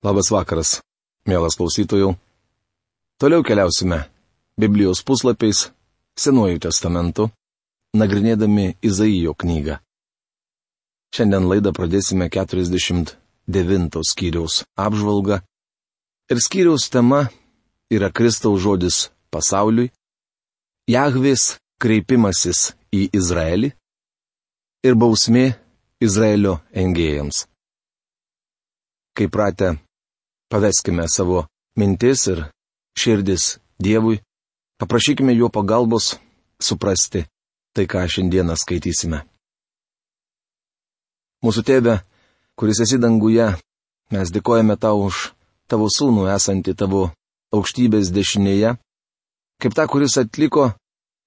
Labas vakaras, mielas klausytojų. Toliau keliausime Biblijos puslapiais Senuoju testamentu, nagrinėdami Izaijo knygą. Šiandien laidą pradėsime 49 skyriaus apžvalgą ir skyriaus tema yra Kristaus žodis pasauliui, Jahvės kreipimasis į Izraelį ir bausmė Izraelio engėjams. Kaip pratę, Paveskime savo mintis ir širdis Dievui, paprašykime jo pagalbos suprasti tai, ką šiandieną skaitysime. Mūsų tėve, kuris esi danguje, mes dėkojame tau už tavo sūnų esantį tavo aukštybės dešinėje, kaip ta, kuris atliko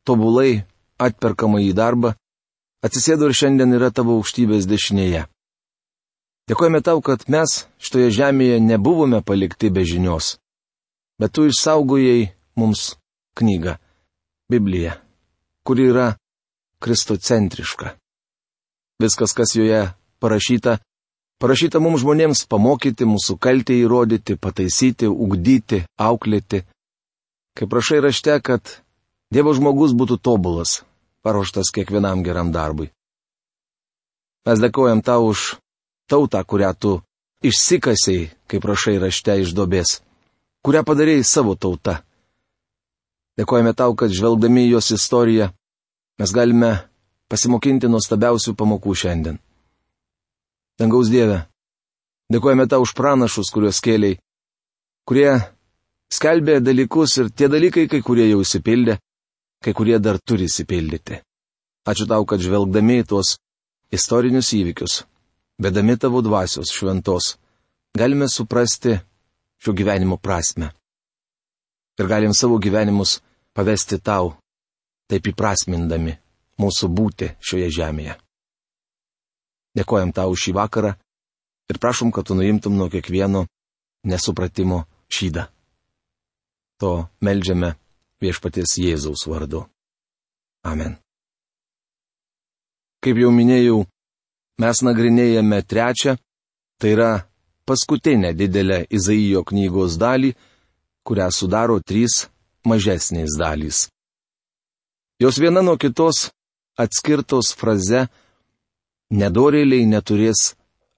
tobulai atperkamą į darbą, atsisėdo ir šiandien yra tavo aukštybės dešinėje. Dėkojame tau, kad mes šitoje žemėje nebuvome palikti be žinios. Bet tu išsaugojai mums knygą - Bibliją, kuri yra kristocentriška. Viskas, kas joje parašyta, parašyta mums žmonėms pamokyti, mūsų kaltę įrodyti, pataisyti, ugdyti, auklėti. Kaip prašai rašte, kad Dievo žmogus būtų tobulas, paruoštas kiekvienam geram darbui. Mes dėkojam tau už tautą, kurią tu išsikasiai, kaip rašai rašte iš dobės, kurią padarėjai savo tauta. Dėkojame tau, kad žvelgdami jos istoriją mes galime pasimokinti nuostabiausių pamokų šiandien. Dangaus Dieve, dėkojame tau už pranašus, kuriuos kėliai, kurie skelbė dalykus ir tie dalykai, kai kurie jau įsipildė, kai kurie dar turi įsipildyti. Ačiū tau, kad žvelgdami tuos istorinius įvykius, vedami tavo dvasios šventos, galime suprasti šio gyvenimo prasme. Ir galim savo gyvenimus pavesti tau, taip įprasmindami mūsų būti šioje žemėje. Dėkojam tau šį vakarą ir prašom, kad tu nuimtum nuo kiekvieno nesupratimo šydą. To melžiame viešpaties Jėzaus vardu. Amen. Kaip jau minėjau, mes nagrinėjame trečią, tai yra paskutinę didelę Izaijo knygos dalį, kurią sudaro trys mažesnės dalys. Jos viena nuo kitos atskirtos fraze Nedorėliai neturės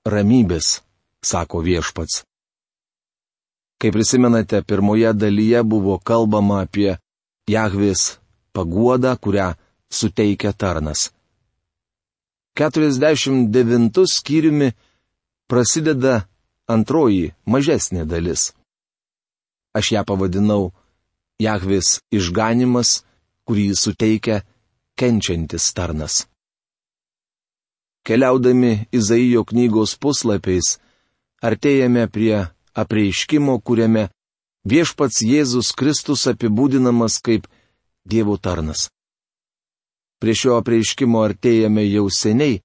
ramybės, sako viešpats. Kaip prisimenate, pirmoje dalyje buvo kalbama apie Jahvės paguodą, kurią suteikia tarnas. 49 skyriumi prasideda antroji, mažesnė dalis. Aš ją pavadinau Jahvis išganimas, kurį suteikia kenčiantis tarnas. Keliaudami Izaijo knygos puslapiais, artėjame prie apreiškimo, kuriame viešpats Jėzus Kristus apibūdinamas kaip Dievo tarnas. Prie šio apreiškimo artėjame jau seniai.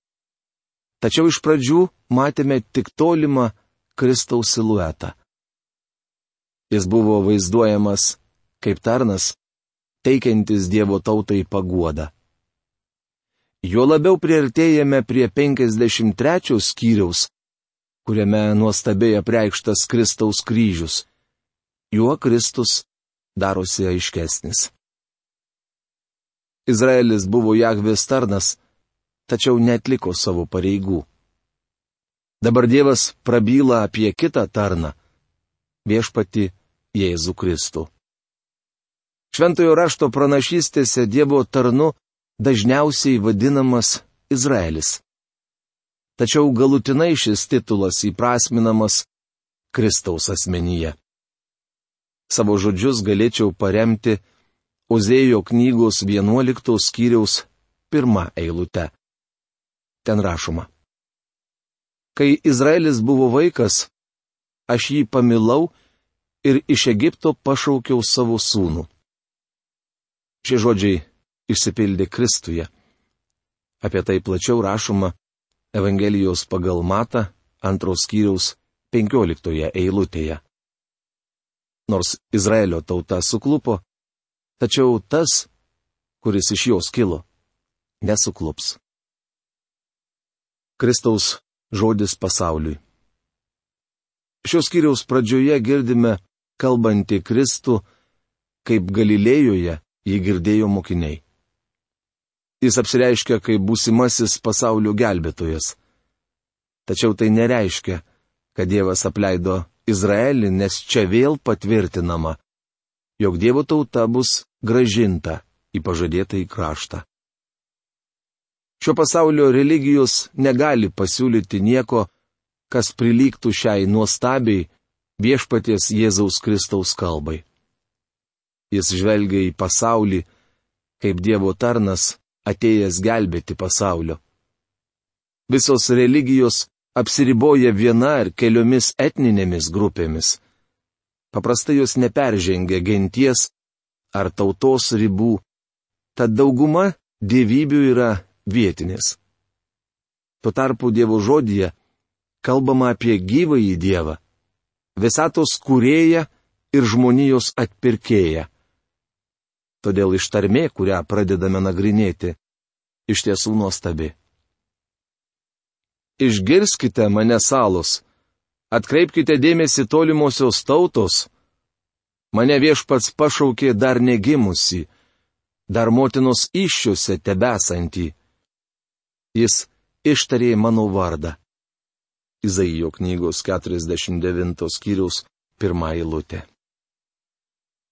Tačiau iš pradžių matėme tik tolimą Kristaus siluetą. Jis buvo vaizduojamas kaip tarnas, teikiantis Dievo tautai paguodą. Jo labiau priartėjame prie 53 skyriaus, kuriame nuostabiai apreikštas Kristaus kryžius. Juo Kristus darosi aiškesnis. Izraelis buvo Jahvės tarnas, tačiau netliko savo pareigų. Dabar Dievas prabyla apie kitą tarną - viešpati Jėzų Kristų. Šventojo rašto pranašystėse Dievo tarnu dažniausiai vadinamas Izraelis. Tačiau galutinai šis titulas įprasminamas Kristaus asmenyje. Savo žodžius galėčiau paremti Ozėjo knygos 11 skyriaus pirmą eilutę. Ten rašoma. Kai Izraelis buvo vaikas, aš jį pamilau ir iš Egipto pašaukiau savo sūnų. Šie žodžiai išsipildė Kristuje. Apie tai plačiau rašoma Evangelijos pagal Mata antros skyriaus 15 eilutėje. Nors Izraelio tauta suklupo, Tačiau tas, kuris iš jos kilo, nesuklups. Kristaus žodis pasauliui. Šios kiriaus pradžioje girdime kalbantį Kristų, kaip Galilėjoje jį girdėjo mokiniai. Jis apsireiškia kaip būsimasis pasaulio gelbėtojas. Tačiau tai nereiškia, kad Dievas apleido Izraelį, nes čia vėl patvirtinama, jog Dievo tauta bus gražinta į pažadėtą į kraštą. Šio pasaulio religijos negali pasiūlyti nieko, kas prilygtų šiai nuostabiai viešpaties Jėzaus Kristaus kalbai. Jis žvelgia į pasaulį kaip Dievo tarnas, atėjęs gelbėti pasaulio. Visos religijos apsiriboja viena ar keliomis etninėmis grupėmis. Paprastai jos neperžengia genties ar tautos ribų, tad dauguma dievybių yra vietinės. Tuo tarpu Dievo žodyje kalbama apie gyvąjį Dievą, visatos kūrėją ir žmonijos atpirkėją. Todėl ištarmė, kurią pradedame nagrinėti, iš tiesų nuostabi. Išgirskite mane salos, atkreipkite dėmesį tolimosios tautos. Mane viešpats pašaukė dar negimusi, dar motinos iššiuose tebesantį jis ištarė mano vardą. Izaijo knygos 49 skyriaus pirmą eilutę.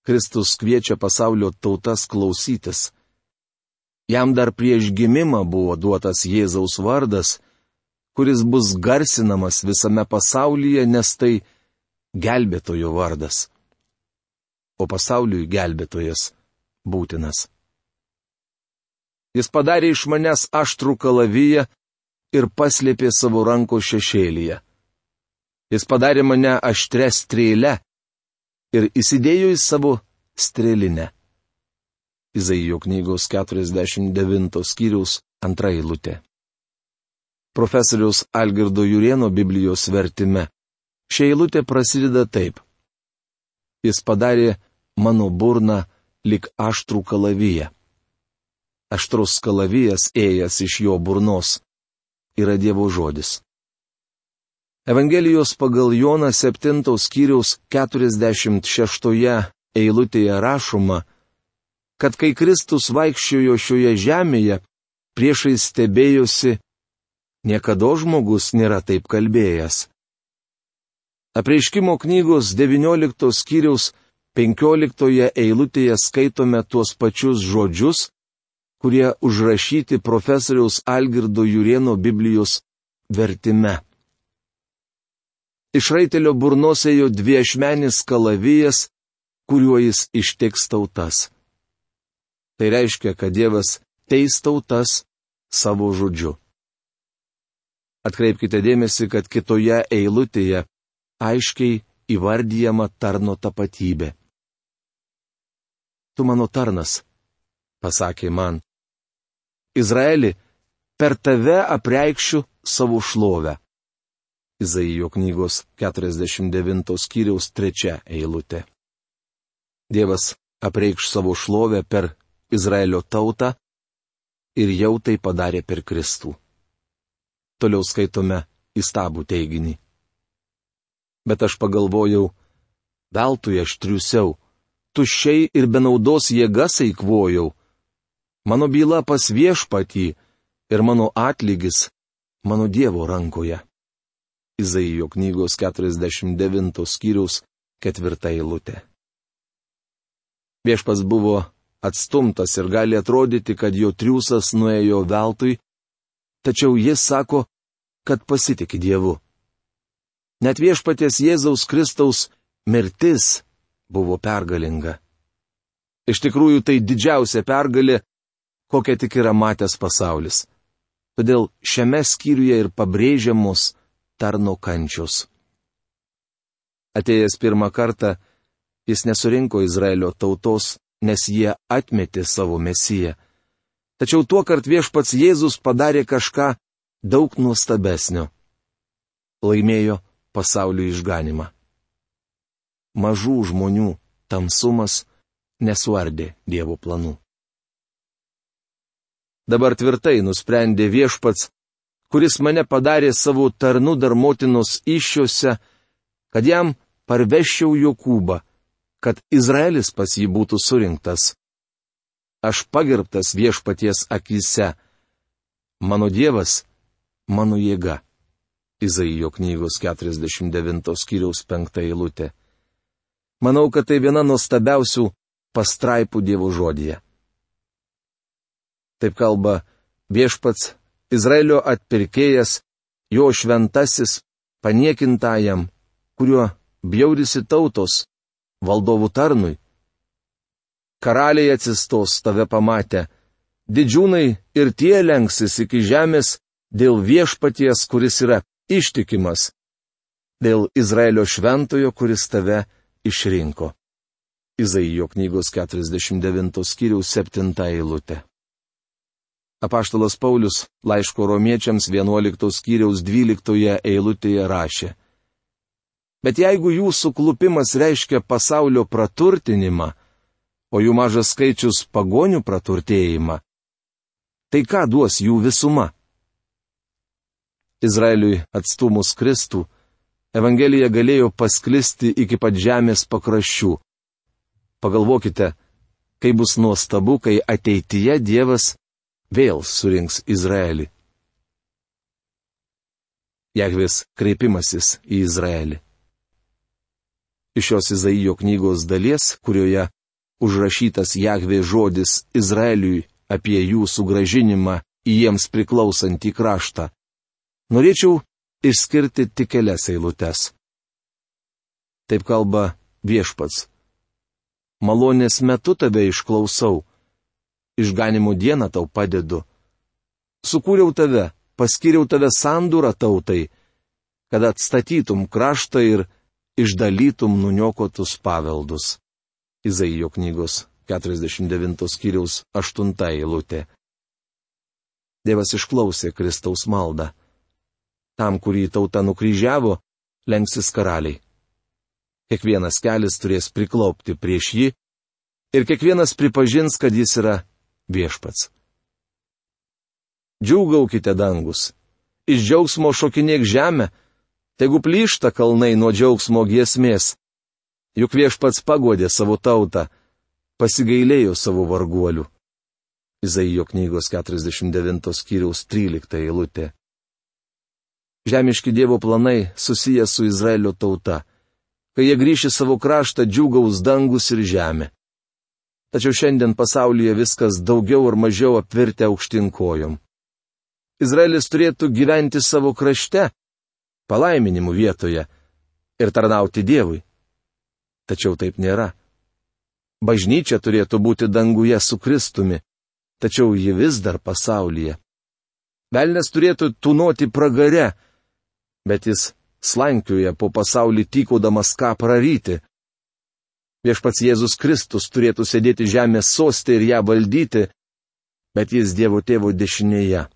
Kristus kviečia pasaulio tautas klausytis. Jam dar prieš gimimą buvo duotas Jėzaus vardas, kuris bus garsinamas visame pasaulyje, nes tai gelbėtojo vardas. O pasauliui gelbėtojas būtinas. Jis padarė iš manęs aštrų kalaviją ir paslėpė savo ranko šešėlyje. Jis padarė mane aštrę strėlę ir įsidėjo į savo strėlinę. Izaijo knygos 49 skyriaus antra eilutė. Profesoriaus Algirdo Jurieno Biblijos vertime. Šia eilutė prasideda taip. Jis padarė mano burną lik aštrų kalaviją aštrus kalavijas ėjęs iš jo burnos, yra Dievo žodis. Evangelijos pagal Joną 7 skyriaus 46 eilutėje rašoma, kad kai Kristus vaikščiojo šioje žemėje, priešai stebėjosi, niekada žmogus nėra taip kalbėjęs. Apreiškimo knygos 19 skyriaus 15 eilutėje skaitome tuos pačius žodžius, kurie užrašyti profesoriaus Algirdo Jurieno Biblijos vertime. Iš raitelio burnos ėjo dviešmenis kalavijas, kuriuo jis ištiks tautas. Tai reiškia, kad Dievas teis tautas savo žodžiu. Atkreipkite dėmesį, kad kitoje eilutėje aiškiai įvardyjama tarno tapatybė. Tu mano tarnas, pasakė man, Izraeli, per tave apreikščiu savo šlovę. Izaijo knygos 49 skyriaus 3 eilutė. Dievas apreikš savo šlovę per Izraelio tautą ir jau tai padarė per Kristų. Toliau skaitome įstabų teiginį. Bet aš pagalvojau, veltui aš triusiau, tuščiai ir be naudos jėgas eikvojau, Mano byla pas viešpatį ir mano atlygis mano Dievo rankoje. Izaijo knygos 49 skyriaus ketvirta eilutė. Viešpas buvo atstumtas ir gali atrodyti, kad jo triūsas nuėjo veltui, tačiau jis sako, kad pasitikė Dievu. Net viešpaties Jėzaus Kristaus mirtis buvo pergalinga. Iš tikrųjų tai didžiausia pergalė, kokią tik yra matęs pasaulis. Todėl šiame skyriuje ir pabrėžiamos tarno kančios. Atėjęs pirmą kartą, jis nesurinko Izraelio tautos, nes jie atmetė savo mesiją. Tačiau tuo kart viešpats Jėzus padarė kažką daug nuostabesnio. Laimėjo pasaulio išganimą. Mažų žmonių tamsumas nesuardė Dievo planų. Dabar tvirtai nusprendė viešpats, kuris mane padarė savo tarnu dar motinos iššiose, kad jam parveščiau Jokūbą, kad Izraelis pas jį būtų surinktas. Aš pagerbtas viešpaties akise. Mano Dievas, mano jėga. Izaijo knygos 49 skyriaus 5 eilutė. Manau, kad tai viena nuostabiausių pastraipų Dievo žodėje. Taip kalba viešpats Izraelio atpirkėjas, jo šventasis, paniekintajam, kuriuo bjaurisi tautos, valdovų tarnui. Karaliai atsistos tave pamatę, didžiūnai ir tie lenksis iki žemės dėl viešpaties, kuris yra ištikimas, dėl Izraelio šventojo, kuris tave išrinko. Izaijo knygos 49 skyriaus 7 eilutė. Apaštalas Paulius laiško romiečiams 11 skyriaus 12 eilutėje rašė. Bet jeigu jūsų klupimas reiškia pasaulio praturtinimą, o jų mažas skaičius pagonių praturtėjimą, tai ką duos jų visuma? Izraeliui atstumus Kristų, Evangelija galėjo pasklisti iki pat žemės pakraščių. Pagalvokite, kaip bus nuostabu, kai ateityje Dievas vėl surinks Izraelį. Jahvis kreipimasis į Izraelį iš šios Izaijo knygos dalies, kurioje užrašytas Jahvė žodis Izraeliui apie jų sugražinimą į jiems priklausantį kraštą. Norėčiau išskirti tik kelias eilutes. Taip kalba viešpats. Malonės metu tave išklausau. Išganimo dieną tau padedu. Sukūriau tave, paskiriau tave sandūrą tautai, kad atstatytum kraštą ir išdalytum nuniokotus paveldus. Izaijo knygos 49 skyriaus 8 eilutė. Dievas išklausė Kristaus maldą. Tam, kurį tauta nukryžiavo, lenksis karaliai. Kiekvienas kelias turės priklaupti prieš jį ir kiekvienas pripažins, kad jis yra viešpats. Džiaugaukite dangus. Iš džiaugsmo šokinėk žemę, Tegu plyšta kalnai nuo džiaugsmo giesmės. Juk viešpats pagodė savo tautą, pasigailėjo savo varguolių. Izaijo knygos 49 skyriaus 13 eilutė. Žemiški Dievo planai susiję su Izraelio tauta. Kai jie grįši savo kraštą, džiugaus dangus ir žemė. Tačiau šiandien pasaulyje viskas daugiau ar mažiau apvirtę aukštinkojom. Izraelis turėtų gyventi savo krašte, palaiminimų vietoje ir tarnauti Dievui. Tačiau taip nėra. Bažnyčia turėtų būti danguje su Kristumi, tačiau ji vis dar pasaulyje. Velnes turėtų tūnoti pragare, bet jis slankioja po pasaulį tykodamas ką praryti. Viešpats Jėzus Kristus turėtų sėdėti žemės sostė ir ją valdyti, bet jis Dievo tėvo dešinėje.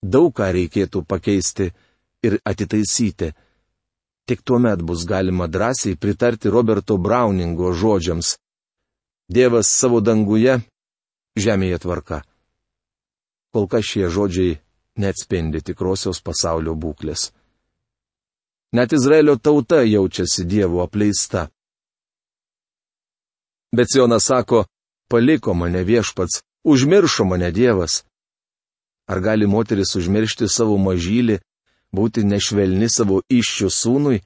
Daug ką reikėtų pakeisti ir atitaisyti. Tik tuomet bus galima drąsiai pritarti Roberto Browningo žodžiams. Dievas savo danguje, žemėje tvarka. Kol kas šie žodžiai neatspindi tikrosios pasaulio būklės. Net Izraelio tauta jaučiasi Dievo apleista. Bet Jonas sako, paliko mane viešpats, užmiršo mane Dievas. Ar gali moteris užmiršti savo mažylį, būti nešvelni savo iššių sūnui,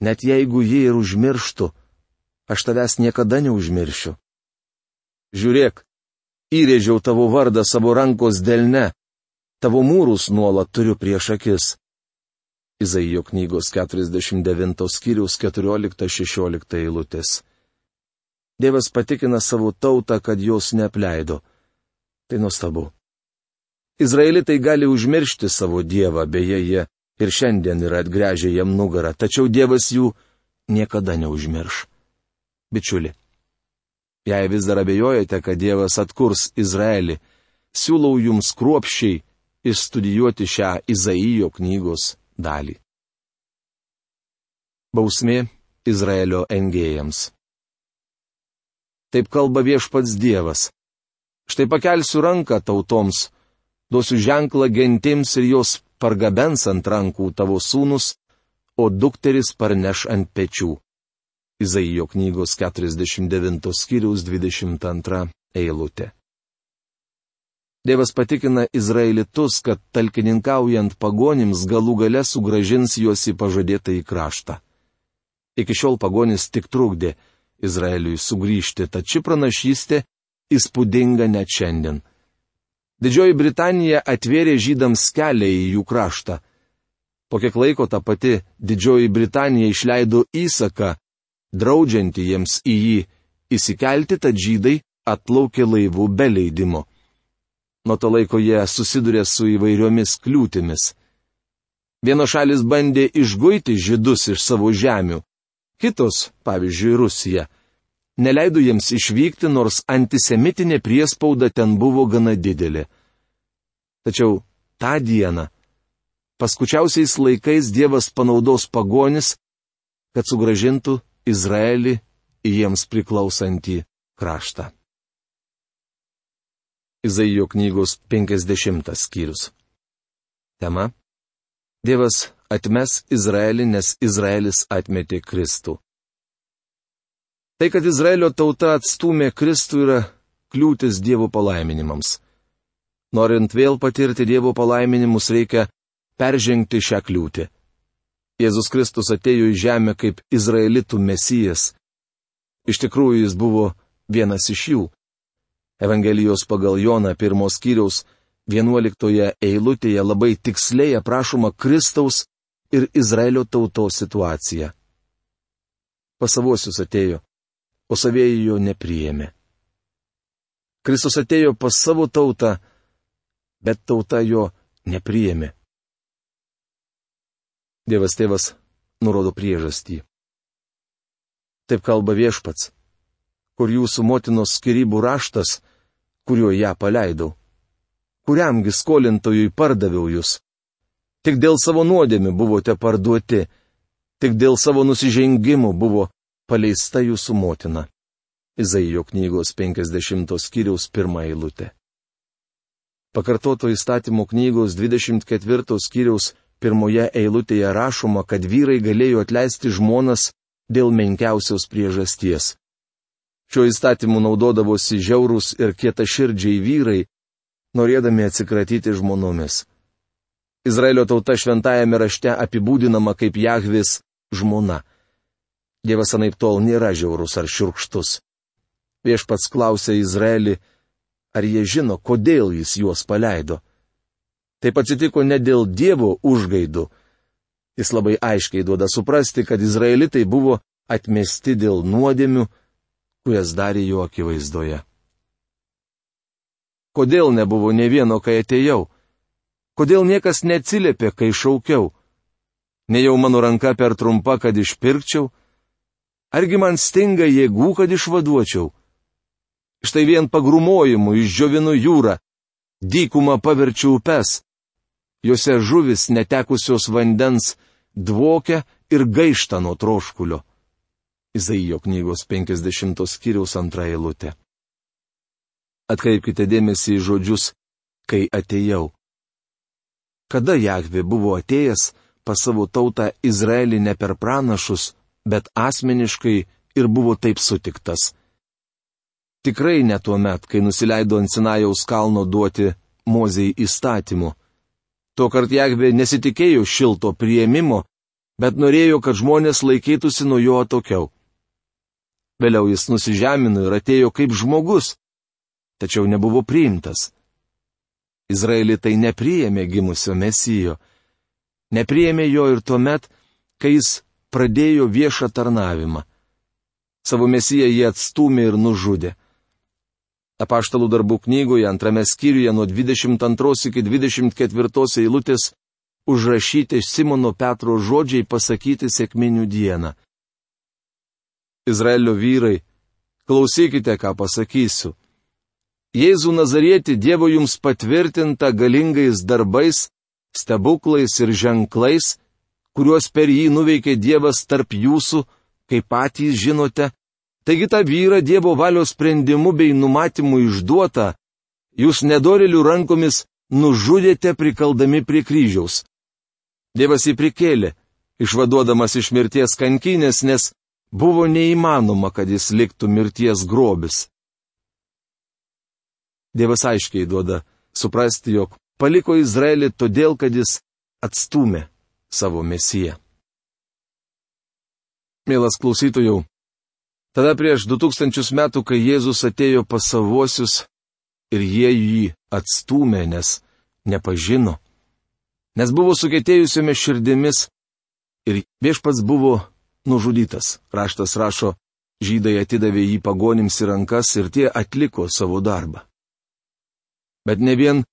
net jeigu jį ir užmirštų, aš tavęs niekada neužmiršiu. Žiūrėk, įrėžiau tavo vardą savo rankos delne, tavo mūrus nuolat turiu prieš akis. Izaijo knygos 49 skyrius 14-16 eilutės. Dievas patikina savo tautą, kad jos neapleido. Tai nuostabu. Izraelitai gali užmiršti savo Dievą, beje, jie ir šiandien yra atgręžę jam nugarą, tačiau Dievas jų niekada neužmirš. Bičiuli, jei vis dar abejojate, kad Dievas atkurs Izraelį, siūlau jums kruopščiai išstudijuoti šią Izaijo knygos dalį. Bausmė Izraelio engėjams. Taip kalba viešpats Dievas. Štai pakelsiu ranką tautoms, duosiu ženklą gentims ir jos pargabens ant rankų tavo sūnus, o dukteris parneš ant pečių. Izaijo knygos 49 skyriaus 22 eilutė. Dievas patikina Izraelitus, kad talkininkaujant pagonims galų gale sugražins juos į pažadėtą į kraštą. Iki šiol pagonis tik trukdė Izraeliui sugrįžti, ši pranašystė įspūdinga net šiandien. Didžioji Britanija atvėrė žydams kelią į jų kraštą. Po kiek laiko ta pati Didžioji Britanija išleido įsaką, draudžiantį jiems į jį įsikelti, tad žydai atplaukė laivų be leidimo. Nuo to laiko jie susidurė su įvairiomis kliūtimis. Vienos šalis bandė išguiti žydus iš savo žemių, kitos, pavyzdžiui, Rusija, neleido jiems išvykti, nors antisemitinė priespauda ten buvo gana didelė. Tačiau tą dieną, paskučiausiais laikais Dievas panaudos pagonis, kad sugražintų Izraelį į jiems priklausantį kraštą. Izaijo knygos 50 skyrius. Tema. Dievas atmes Izraelį, nes Izraelis atmetė Kristų. Tai, kad Izraelio tauta atstumė Kristų, yra kliūtis Dievo palaiminimams. Norint vėl patirti Dievo palaiminimus, reikia peržengti šią kliūtį. Jėzus Kristus atėjo į žemę kaip Izraelitų mesijas. Iš tikrųjų, jis buvo vienas iš jų. Evangelijos pagal Joną pirmos kiriaus vienuoliktoje eilutėje labai tiksliai aprašoma Kristaus ir Izraelio tautos situacija. Pasavosius atėjo, o savieji jo nepriėmė. Kristus atėjo pas savo tautą, bet tauta jo nepriėmė. Dievas tėvas nurodo priežastį. Taip kalba viešpats, kur jūsų motinos skirybų raštas, kuriuo ją paleidau. Kuriamgi skolintojui pardaviau jūs? Tik dėl savo nuodėmių buvote parduoti, tik dėl savo nusižengimų buvo paleista jūsų motina. Izaijo knygos 50 skyriaus pirmą eilutę. Pakartoto įstatymo knygos 24 skyriaus pirmoje eilutėje rašoma, kad vyrai galėjo atleisti žmonas dėl menkiausios priežasties. Šiuo įstatymu naudodavosi žiaurūs ir kietaširdžiai vyrai, norėdami atsikratyti žmonomis. Izraelio tauta šventajame rašte apibūdinama kaip Jahvis žmona. Dievas anaip tol nėra žiaurus ar širkštus. Viešpats klausė Izraelį, ar jie žino, kodėl jis juos paleido. Taip atsitiko ne dėl Dievo užgaidų. Jis labai aiškiai duoda suprasti, kad izraelitai buvo atmesti dėl nuodėmių, kurias darė jo akivaizdoje. Kodėl nebuvo ne vieno, kai atėjau? Kodėl niekas neatsiliepė, kai šaukiau? Nejau mano ranka per trumpa, kad išpirkčiau? Argi man stinga jėgų, kad išvaduočiau? Štai vien pagrumojimu išdžiovinu jūrą, dykumą paverčiu upes. Jose žuvis netekusios vandens dvokia ir gaišta nuo troškulio. Izaijo knygos 50 skyriaus antra eilutė. Atkreipkite dėmesį į žodžius, kai atėjau. Kada Jahvi buvo atėjęs pas savo tautą Izraelį ne per pranašus, bet asmeniškai ir buvo taip sutiktas. Tikrai ne tuo met, kai nusileido ant Sinajaus kalno duoti Mozei įstatymų. Tuo kart Jahve nesitikėjo šilto prieimimo, bet norėjo, kad žmonės laikytųsi nuo jo atokiau. Vėliau jis nusižemino ir atėjo kaip žmogus, tačiau nebuvo priimtas. Izraelitai nepriėmė gimusio mesijo. Nepriėmė jo ir tuo met, kai jis pradėjo viešą tarnavimą. Savo mesiją jie atstumė ir nužudė. Apaštalų darbų knygoje antrame skyriuje nuo 22 iki 24 eilutės užrašyti Simono Petro žodžiai pasakyti sėkminių dieną. Izraelio vyrai, klausykite, ką pasakysiu. Jėzų Nazarieti Dievo jums patvirtinta galingais darbais, stebuklais ir ženklais, kuriuos per jį nuveikė Dievas tarp jūsų, kaip patys žinote, taigi tą vyrą Dievo valios sprendimu bei numatymu išduotą, jūs nedorelių rankomis nužudėte prikaldami prie kryžiaus. Dievas jį prikėlė, išvaduodamas iš mirties kankinės, nes buvo neįmanoma, kad jis liktų mirties grobis. Dievas aiškiai duoda suprasti, jog paliko Izraelį todėl, kad jis atstumė savo mesiją. Mielas klausytojų, tada prieš du tūkstančius metų, kai Jėzus atėjo pas savuosius ir jie jį atstumė, nes nepažino, nes buvo sukėtėjusiomis širdimis ir viešpats buvo nužudytas. Raštas rašo, žydai atidavė jį pagonims į rankas ir tie atliko savo darbą. Bet ne vien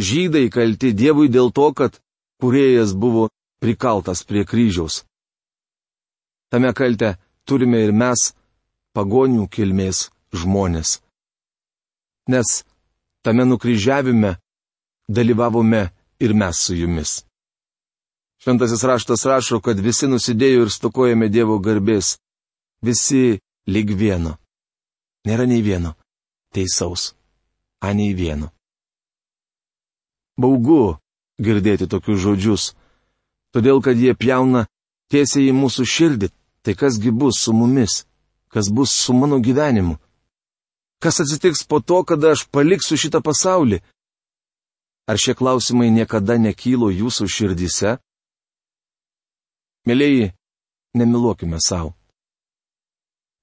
žydai kalti Dievui dėl to, kad kuriejas buvo prikaltas prie kryžiaus. Tame kalte turime ir mes, pagonių kilmės žmonės. Nes tame nukryžiavime dalyvavome ir mes su jumis. Šventasis raštas rašo, kad visi nusidėjo ir stokojame Dievo garbės. Visi lyg vieno. Nėra nei vieno. Teisaus. A nei vieno. Baugu girdėti tokius žodžius, todėl kad jie pjauna tiesiai į mūsų širdį. Tai kasgi bus su mumis? Kas bus su mano gyvenimu? Kas atsitiks po to, kada aš paliksiu šitą pasaulį? Ar šie klausimai niekada nekylo jūsų širdyse? Mėlyji, nemiluokime savo.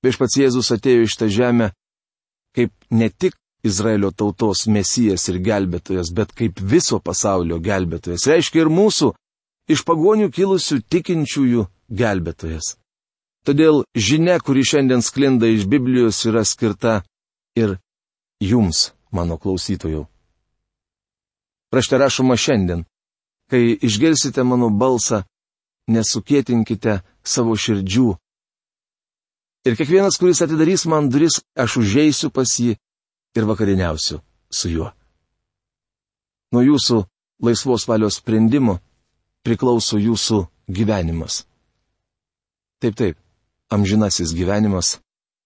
Viešpats Jėzus atėjo iš tą žemę kaip ne tik Izraelio tautos mesijas ir gelbėtojas, bet kaip viso pasaulio gelbėtojas. Reiškia ir mūsų, iš pagonių kilusių tikinčiųjų gelbėtojas. Todėl žinia, kuri šiandien sklinda iš Biblijos, yra skirta ir jums, mano klausytojų. Rašte rašoma šiandien, kai išgirsite mano balsą, nesukėtinkite savo širdžių. Ir kiekvienas, kuris atidarys man duris, aš užeisiu pas jį ir vakariniausiu su juo. Nuo jūsų laisvos valios sprendimo priklauso jūsų gyvenimas. Taip, taip, amžinasis gyvenimas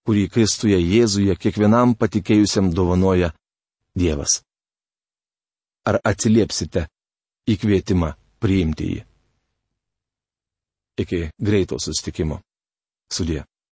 kurį Kristuje Jėzuje kiekvienam patikėjusiam dovanoja Dievas. Ar atsiliepsite į kvietimą priimti jį? Iki greito sustikimo. Sudė.